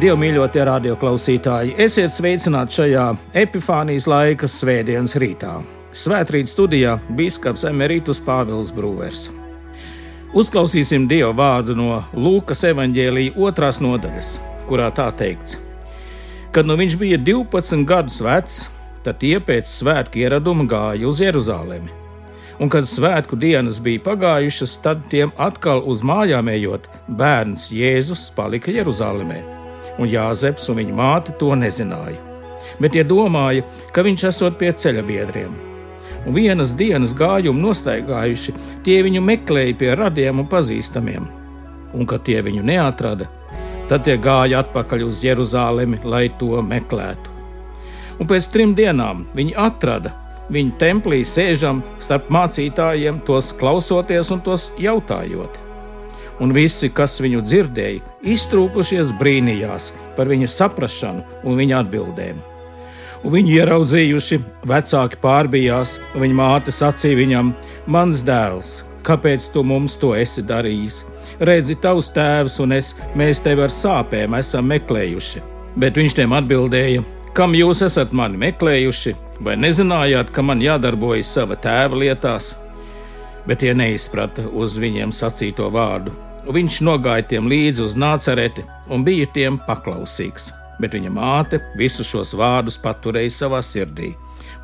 Dievmīļotie radioklausītāji, esiet sveicināti šajā epifānijas laika svētdienas rītā. Svētrīt studijā Bīskaps Emerītus Pāvils Brūvers. Uzklausīsim Dieva vārdu no Lūkas evanģēlīja otrās nodaļas, kurā tā teikts: Kad nu viņš bija 12 gadus vecs, tad tie pēc svētku ieraduma gāja uz Jeruzalemi. Un, kad svētku dienas bija pagājušas, tad tiem atkal uz mājām ejot, bērns Jēzus palika Jeruzalemē un Jāzeps un viņa māte to nezināja. Bet tie domāja, ka viņš esot pie ceļa biedriem. Un vienas dienas gājumu nostaigājuši, tie viņu meklēja pie radiem un pazīstamiem. Un, kad tie viņu neatrada, tad tie gāja atpakaļ uz Jeruzalemi, lai to meklētu. Un pēc trim dienām viņi atrada viņu templī sēžam starp mācītājiem, tos klausoties un tos jautājot un visi, kas viņu dzirdēja, iztrūkušies brīnījās par viņa saprāšanu un viņa atbildēm. Un viņi ieraudzījuši, vecāki pārbijās, un viņa māte sacīja viņam: Mans dēls, kāpēc tu mums to esi darījis? Redzi, tavs tēvs un es, mēs tevi ar sāpēm esam meklējuši. Bet viņš tiem atbildēja: Kam jūs esat mani meklējuši, vai nezinājāt, ka man jādarbojas sava tēva lietās? Bet tie neizprata uz viņiem sacīto vārdu Viņš nogāja tiem līdzi uz nācereti un bija tiem paklausīgs, bet viņa māte visus šos vārdus paturēja savā sirdī.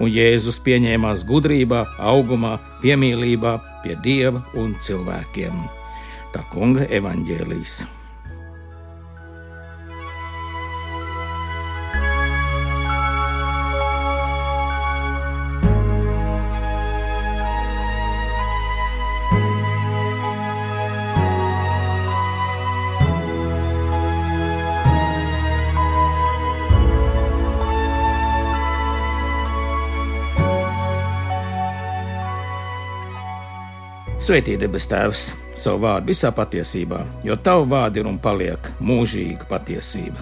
Un Jēzus pieņēmās gudrībā, augumā, piemīlībā pie dieva un cilvēkiem. Tā kunga evaņģēlīs. Svētī debes Tēvs, savu vārdu visā patiesībā, jo Tavu vārdu ir un paliek mūžīga patiesība.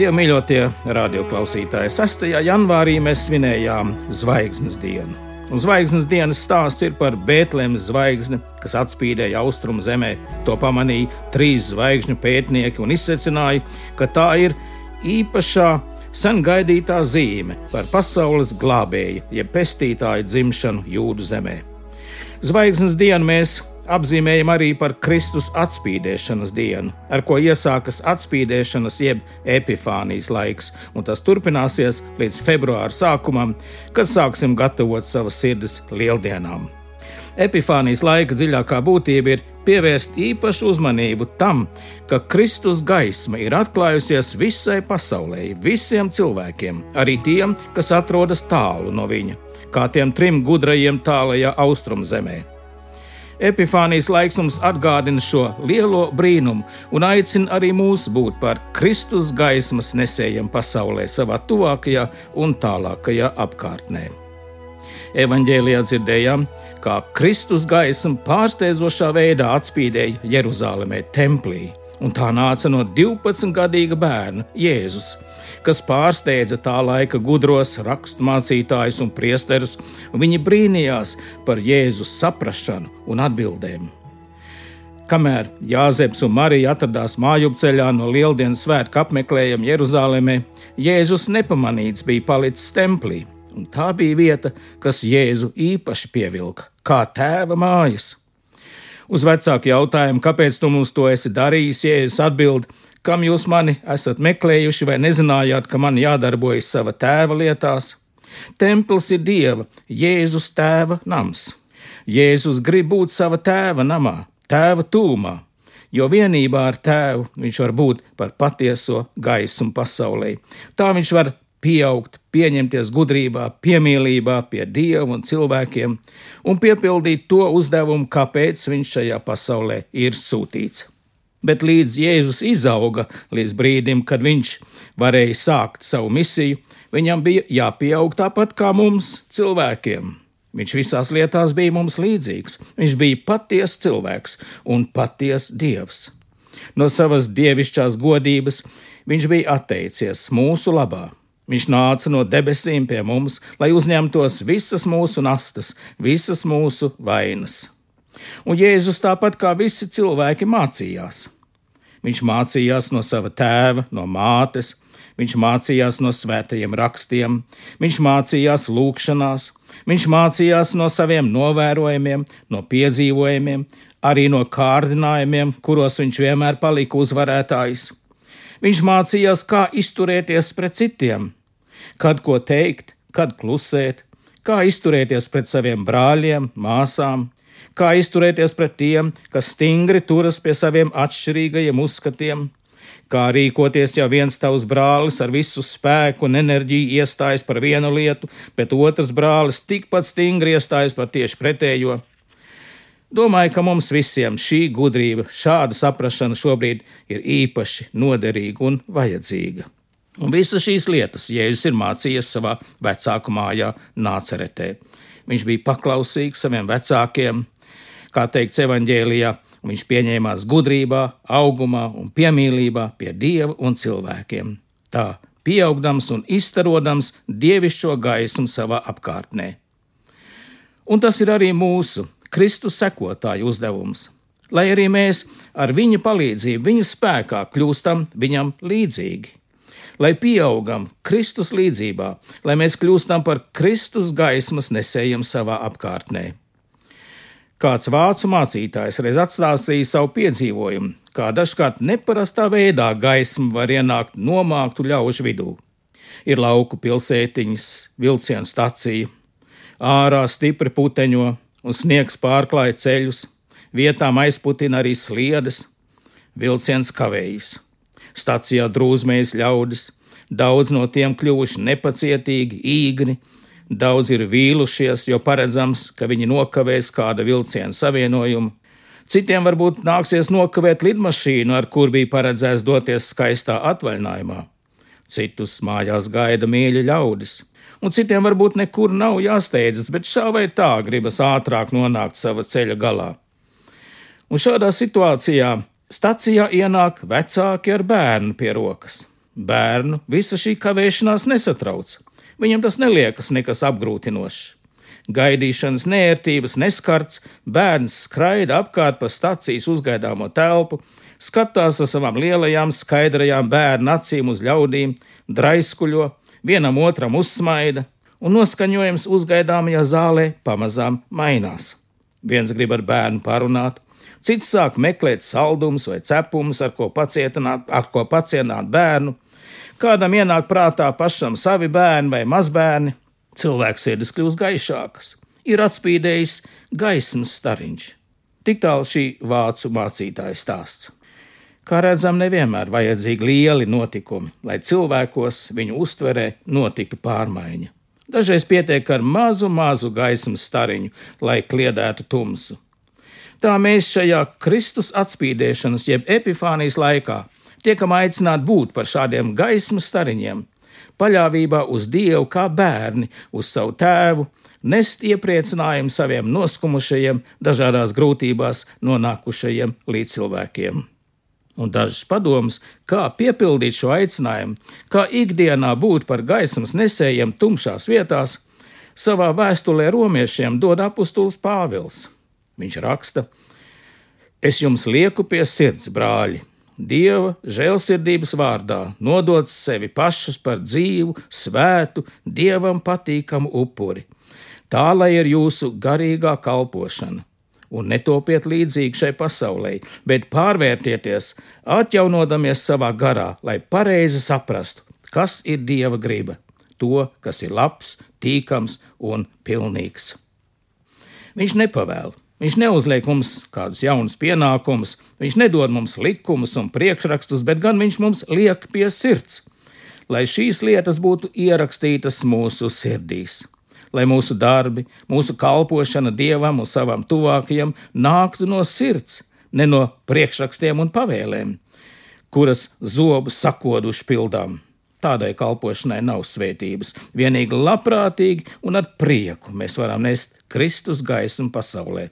Dievu mīļotie radioklausītāji, 6. janvārī mēs svinējām Zvaigznes dienu. Un zvaigznes dienas stāsts ir par Bēntlēmas zvaigzni, kas atspīdēja austrumu zemē. To pamanīja trīs zvaigžņu pētnieki un izsecināja, ka tā ir īpašā sen gaidītā zīme par pasaules glābēju, jeb pestītāju dzimšanu jūdu zemē. Zvaigznes dienu mēs apzīmējam arī par Kristus atspīdēšanas dienu, ar ko iesākas atspīdēšanas jeb epifānijas laiks, un tas turpināsies līdz februāra sākumam, kad sāksim gatavot savas sirdis lieldienām. Epifānijas laika dziļākā būtība ir pievērst īpašu uzmanību tam, ka Kristus gaisma ir atklājusies visai pasaulē, visiem cilvēkiem, arī tiem, kas atrodas tālu no viņa, kā tiem trim gudrajiem tālajā austrumzemē. Epifānijas laiks mums atgādina šo lielo brīnumu un aicina arī mūs būt par Kristus gaismas nesējiem pasaulē, savā tuvākajā un tālākajā apkārtnē. Evanģēlijā dzirdējām, kā Kristus gaisma pārsteidzošā veidā atspīdēja Jeruzalemē templī, un tā nāca no 12-gadīga bērna Jēzus kas pārsteidza tā laika gudros raksturmācītājus un priesterus, un viņi brīnījās par Jēzus saprašanu un atbildēm. Kamēr Jāzeps un Marija atradās mājupceļā no Lieldienas svētku apmeklējuma Jeruzalemē, Jēzus nepamanīts bija palicis templī, un tā bija vieta, kas Jēzu īpaši pievilka, kā tēva mājas. Uz vecāku jautājumu, kāpēc tu mums to esi darījis, Jēzus atbild: kam jūs mani esat meklējuši, vai nezinājāt, ka man jādarbojas sava tēva lietās? Templis ir Dieva, Jēzus tēva nams. Jēzus grib būt sava tēva namā, tēva tūmā, jo vienībā ar tēvu viņš var būt par patieso gaismu pasaulē. Tā viņš var pieaugt, pieņemties gudrībā, piemīlībā pie dieva un cilvēkiem un piepildīt to uzdevumu, kāpēc viņš šajā pasaulē ir sūtīts. Bet līdz Jēzus izauga līdz brīdim, kad viņš varēja sākt savu misiju, viņam bija jāpieaug tāpat kā mums, cilvēkiem. Viņš visās lietās bija mums līdzīgs. Viņš bija patiesa cilvēks un patiesa dievs. No savas dievišķās godības viņš bija atteicies mūsu labā. Viņš nāca no debesīm pie mums, lai uzņemtos visas mūsu nastas, visas mūsu vainas. Un Jēzus tāpat kā visi cilvēki mācījās. Viņš mācījās no sava tēva, no mātes, viņš mācījās no svētajiem rakstiem, viņš mācījās lūgšanās, viņš mācījās no saviem novērojumiem, no piedzīvojumiem, arī no kārdinājumiem, kuros viņš vienmēr palika uzvarētājs. Viņš mācījās, kā izturēties pret citiem, kad ko teikt, kad klusēt, kā izturēties pret saviem brāļiem, māsām, kā izturēties pret tiem, kas stingri turas pie saviem atšķirīgajiem uzskatiem, kā rīkoties, ja viens tavs brālis ar visu spēku un enerģiju iestājas par vienu lietu, bet otrs brālis tikpat stingri iestājas par tieši pretējo. Domāju, ka mums visiem šī gudrība, šāda saprašana šobrīd ir īpaši noderīga un vajadzīga. Un visas šīs lietas Jēzus ir mācījies savā vecāku mājā, Nāceretē. Viņš bija paklausīgs saviem vecākiem, kā teikts evaņģēlijā, viņš pieņēmās gudrībā, augumā un piemīlībā pie dieva un cilvēkiem. Tā pieaugdams un izstarodams dievišķo gaismu savā apkārtnē. Un tas ir arī mūsu Kristus sekotāju uzdevums. Lai arī mēs ar viņa palīdzību, viņa spēkā kļūstam viņam līdzīgi. Lai pieaugam Kristus līdzībā, lai mēs kļūstam par Kristus gaismas nesējiem savā apkārtnē. Kāds vācu mācītājs reiz atstāstīja savu piedzīvojumu, kā dažkārt neparastā veidā gaisma var ienākt nomāktu ļaužu vidū. Ir lauku pilsētiņas, vilcienu stacija, ārā stipri puteņo un sniegs pārklāja ceļus, vietām aizputina arī sliedes, vilciens kavējas. Stacijā drūzmējas ļaudis, daudz no tiem kļuvuši nepacietīgi, īgni, Daudz ir vīlušies, jo paredzams, ka viņi nokavēs kāda vilciena savienojumu. Citiem varbūt nāksies nokavēt lidmašīnu, ar kur bija paredzēts doties skaistā atvaļinājumā. Citus mājās gaida mīļi ļaudis, un citiem varbūt nekur nav jāsteidzas, bet šā vai tā gribas ātrāk nonākt sava ceļa galā. Un šādā situācijā stacijā ienāk vecāki ar bērnu pie rokas. Bērnu visa šī kavēšanās nesatrauc. Viņam tas neliekas nekas apgrūtinošs. Gaidīšanas nērtības neskarts, bērns skraida apkārt pa stacijas uzgaidāmo telpu, skatās ar savām lielajām, skaidrajām bērnu acīm uz ļaudīm, draiskuļo, vienam otram uzsmaida, un noskaņojums uzgaidāmajā zālē pamazām mainās. Viens grib ar bērnu parunāt, cits sāk meklēt saldumus vai cepumus, ar ko pacietināt, ar ko pacienāt bērnu, Kādam ienāk prātā pašam savi bērni vai mazbērni, cilvēks sirdis kļūst gaišākas, ir atspīdējis gaismas stariņš. Tik tālu šī vācu mācītāja stāsts. Kā redzam, nevienmēr vajadzīgi lieli notikumi, lai cilvēkos viņu uztverē notiktu pārmaiņa. Dažreiz pietiek ar mazu, mazu gaismas stariņu, lai kliedētu tumsu. Tā mēs šajā Kristus atspīdēšanas, jeb epifānijas laikā tiekam aicināti būt par šādiem gaismas stariņiem, paļāvībā uz Dievu kā bērni, uz savu tēvu, nest iepriecinājumu saviem noskumušajiem, dažādās grūtībās nonākušajiem līdzcilvēkiem. Un dažas padomas, kā piepildīt šo aicinājumu, kā ikdienā būt par gaismas nesējiem tumšās vietās, savā vēstulē romiešiem dod apustulis Pāvils. Viņš raksta: Es jums lieku pie sirds, brāļi, Dieva žēlsirdības vārdā nodot sevi pašus par dzīvu, svētu, dievam patīkamu upuri. Tā lai ir jūsu garīgā kalpošana. Un netopiet līdzīgi šai pasaulē, bet pārvērtieties, atjaunodamies savā garā, lai pareizi saprastu, kas ir dieva griba, to, kas ir labs, tīkams un pilnīgs. Viņš nepavēl, Viņš neuzliek mums kādus jaunus pienākumus, viņš nedod mums likumus un priekšrakstus, bet gan viņš mums liek pie sirds, lai šīs lietas būtu ierakstītas mūsu sirdīs, lai mūsu darbi, mūsu kalpošana dievam un savam tuvākajam nāktu no sirds, ne no priekšrakstiem un pavēlēm, kuras zobus sakoduši pildām. Tādai kalpošanai nav svētības. Vienīgi labprātīgi un ar prieku mēs varam nest Kristus gaismu pasaulē.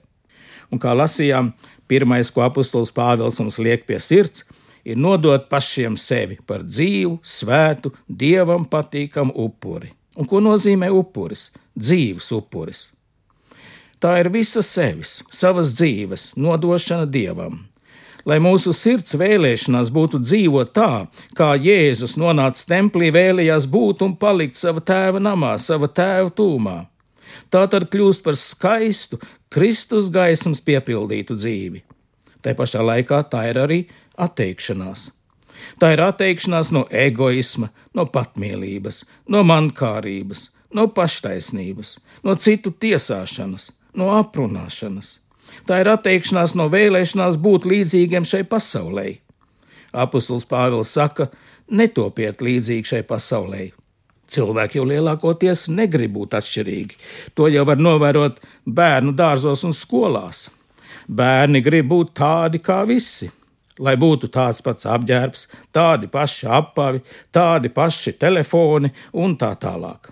Un kā lasījām, pirmais, ko apustulis Pāvils mums liek pie sirds, ir nodot pašiem sevi par dzīvu, svētu, dievam patīkamu upuri. Un ko nozīmē upuris? Dzīves upuris. Tā ir visa sevis, savas dzīves nodošana dievam. Lai mūsu sirds vēlēšanās būtu dzīvot tā, kā Jēzus nonāca templī, vēlējās būt un palikt sava tēva namā, sava tēva tūmā. Tā tad kļūst par skaistu, Kristus gaismas piepildītu dzīvi. Tā pašā laikā tā ir arī atteikšanās. Tā ir atteikšanās no egoisma, no patmīlības, no mankārības, no paštaisnības, no citu tiesāšanas, no aprunāšanas. Tā ir atteikšanās no vēlēšanās būt līdzīgiem šai pasaulē. Apostols Pāvils saka: netopiet līdzīgi šai pasaulē. Cilvēki jau lielākoties negrib būt atšķirīgi. To jau var novērot bērnu dārzos un skolās. Bērni grib būt tādi kā visi, lai būtu tāds pats apģērbs, tādi paši apavi, tādi paši telefoni un tā tālāk.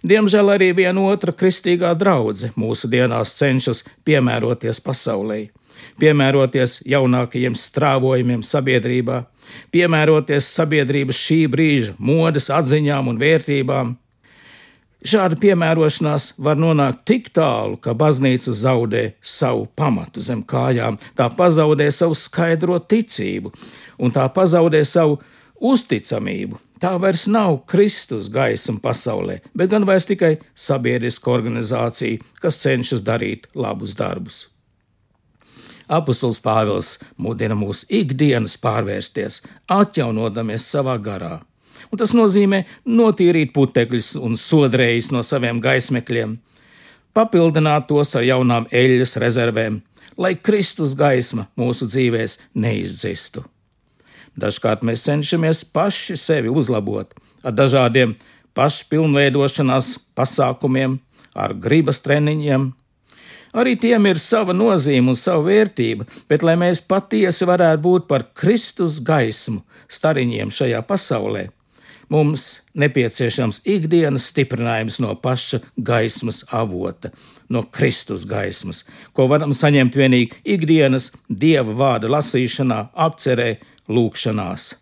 Diemžēl arī viena otra kristīgā draudzene mūsu dienās cenšas piemēroties pasaulē, piemēroties jaunākajiem strāvojumiem sabiedrībā, piemēroties sabiedrības šī brīža modes atziņām un vērtībām. Šāda piemērošanās var nonākt tik tālu, ka baznīca zaudē savu pamatu zem kājām, tā pazaudē savu skaidro ticību un tā pazaudē savu uzticamību. Tā vairs nav Kristus gaisma pasaulē, bet gan vairs tikai sabiedriska organizācija, kas cenšas darīt labus darbus. Apostols Pāvils mudina mūs ikdienas pārvērsties, atjaunodamies savā garā. Un tas nozīmē notīrīt putekļus un sodrējus no saviem gaismekļiem, papildināt tos ar jaunām eļļas rezervēm, lai Kristus gaisma mūsu dzīvēs neizdzistu. Dažkārt mēs cenšamies paši sevi uzlabot ar dažādiem pašpilnveidošanās pasākumiem, ar gribas treniņiem. Arī tiem ir sava nozīme un sava vērtība, bet, lai mēs patiesi varētu būt par Kristus gaismu stariņiem šajā pasaulē, mums nepieciešams ikdienas stiprinājums no paša gaismas avota, no Kristus gaismas, ko varam saņemt vienīgi ikdienas dieva vārda lasīšanā, apcerē lūkšanās.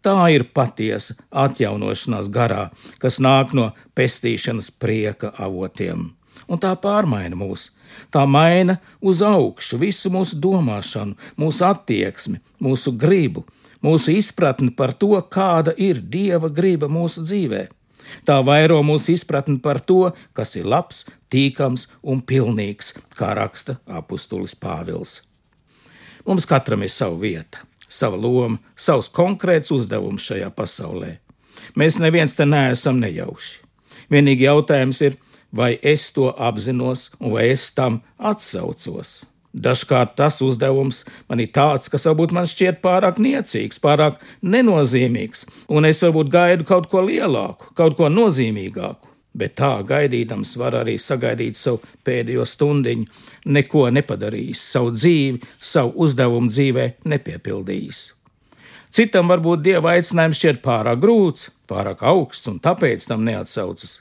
Tā ir patiesa atjaunošanās garā, kas nāk no pestīšanas prieka avotiem. Un tā pārmaina mūs. Tā maina uz augšu visu mūsu domāšanu, mūsu attieksmi, mūsu gribu, mūsu izpratni par to, kāda ir Dieva griba mūsu dzīvē. Tā vairo mūsu izpratni par to, kas ir labs, tīkams un pilnīgs, kā raksta apustulis Pāvils. Mums katram ir sava vieta sava loma, savs konkrēts uzdevums šajā pasaulē. Mēs neviens te neesam nejauši. Vienīgi jautājums ir, vai es to apzinos un vai es tam atsaucos. Dažkārt tas uzdevums man ir tāds, kas varbūt man šķiet pārāk niecīgs, pārāk nenozīmīgs, un es varbūt gaidu kaut ko lielāku, kaut ko nozīmīgāku bet tā gaidīdams var arī sagaidīt savu pēdējo stundiņu, neko nepadarījis, savu dzīvi, savu uzdevumu dzīvē nepiepildījis. Citam varbūt dieva aicinājums šķiet pārāk grūts, pārāk augsts un tāpēc tam neatsaucas.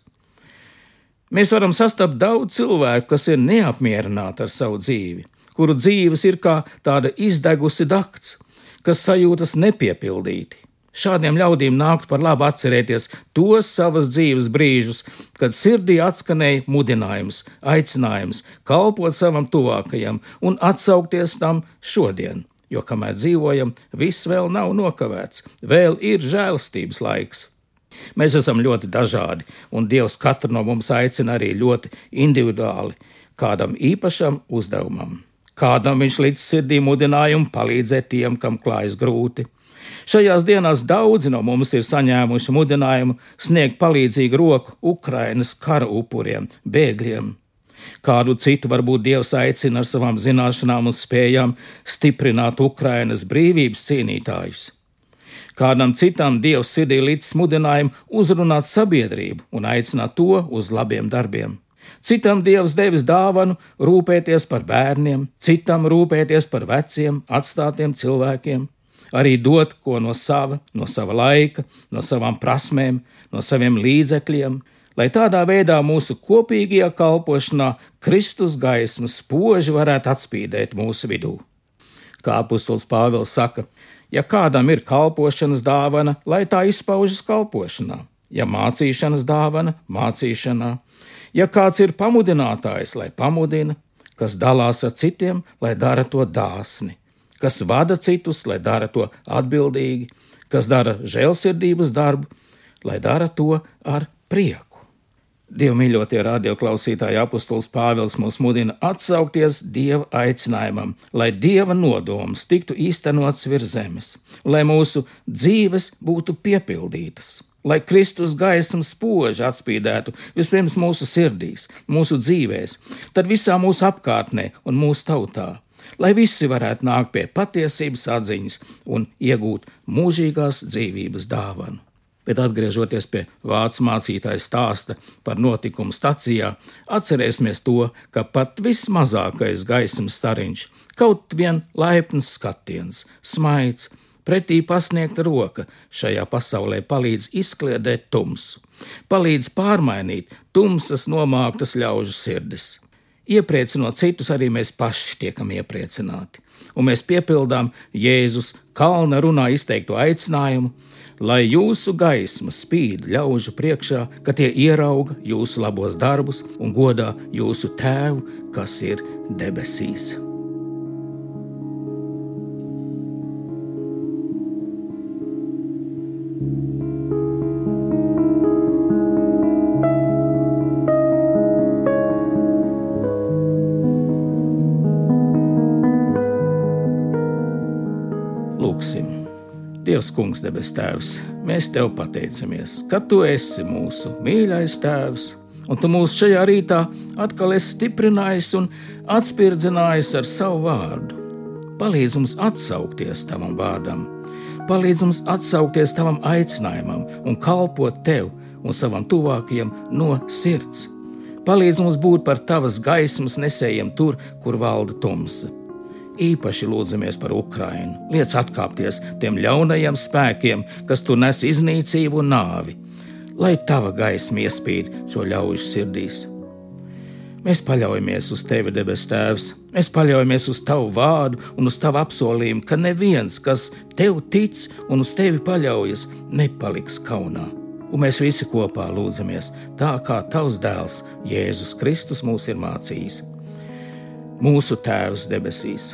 Mēs varam sastapt daudz cilvēku, kas ir neapmierināti ar savu dzīvi, kuru dzīves ir kā tāda izdegusi dakts, kas sajūtas nepiepildīti. Šādiem ļaudīm nāktu par labu atcerēties tos savas dzīves brīžus, kad sirdī atskanēja mudinājums, aicinājums kalpot savam tuvākajam un atsaukties tam šodien. Jo kamēr dzīvojam, viss vēl nav nokavēts, vēl ir žēlstības laiks. Mēs esam ļoti dažādi, un Dievs katru no mums aicina arī ļoti individuāli, kādam īpašam uzdevumam. Kādam viņš līdz sirdī mudinājumu palīdzēt tiem, kam klājas grūti, Šajās dienās daudzi no mums ir saņēmuši mudinājumu sniegt palīdzīgu roku Ukrainas kara upuriem, bēgļiem. Kādu citu varbūt Dievs aicina ar savām zināšanām un spējām stiprināt Ukrainas brīvības cīnītājus. Kādam citam Dievs sirdī līdz mudinājumu uzrunāt sabiedrību un aicināt to uz labiem darbiem. Citam Dievs devis dāvanu rūpēties par bērniem, citam rūpēties par veciem, atstātiem cilvēkiem arī dot ko no sava, no sava laika, no savām prasmēm, no saviem līdzekļiem, lai tādā veidā mūsu kopīgajā kalpošanā Kristus gaisma spoži varētu atspīdēt mūsu vidū. Kā apustulis Pāvils saka, Ja kādam ir kalpošanas dāvana, lai tā izpaužas kalpošanā, ja mācīšanas dāvana, mācīšanā, ja kāds ir pamudinātājs, lai pamudina, kas dalās ar citiem, lai dara to dāsni, kas vada citus, lai dara to atbildīgi, kas dara žēlsirdības darbu, lai dara to ar prieku. Dievmīļotie radioklausītāji apustulis Pāvils mūs mudina atsaukties Dieva aicinājumam, lai Dieva nodoms tiktu īstenots virs zemes, lai mūsu dzīves būtu piepildītas, lai Kristus gaisma spoži atspīdētu vispirms mūsu sirdīs, mūsu dzīvēs, tad visā mūsu apkārtnē un mūsu tautā, lai visi varētu nākt pie patiesības atziņas un iegūt mūžīgās dzīvības dāvanu. Bet atgriežoties pie vācu mācītāja stāsta par notikumu stacijā, atcerēsimies to, ka pat vismazākais gaismas stariņš, kaut vien laipns skatiens, smaids, pretī pasniegta roka šajā pasaulē palīdz izkliedēt tumsu, palīdz pārmainīt tumsas nomāktas ļaužu sirdis. Iepriecinot citus, arī mēs paši tiekam iepriecināti, un mēs piepildām Jēzus kalna runā izteikto aicinājumu lai jūsu gaisma spīd ļaužu priekšā, ka tie ierauga jūsu labos darbus un godā jūsu tēvu, kas ir debesīs. Dievs, Kungs, debes Tēvs, mēs Tev pateicamies, ka Tu esi mūsu mīļais Tēvs, un Tu mūs šajā rītā atkal esi stiprinājis un atspirdzinājis ar savu vārdu. Palīdz mums atsaukties Tavam vārdam, palīdz mums atsaukties Tavam aicinājumam un kalpot Tev un savam tuvākajam no sirds. Palīdz mums būt par Tavas gaismas nesējiem tur, kur valda tumsa īpaši lūdzamies par Ukrainu. Liec atkāpties tiem ļaunajiem spēkiem, kas tur nes iznīcību un nāvi, lai tava gaisma iespīd šo ļaužu sirdīs. Mēs paļaujamies uz tevi, debes Tēvs, mēs paļaujamies uz tavu vārdu un uz tavu apsolījumu, ka neviens, kas tev tic un uz tevi paļaujas, nepaliks kaunā. Un mēs visi kopā lūdzamies, tā kā tavs dēls Jēzus Kristus mūs ir mācījis. Mūsu Tēvs debesīs,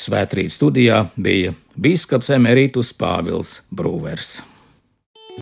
Svētrīt studijā bija bīskaps Emerītus Pāvils Brūvers.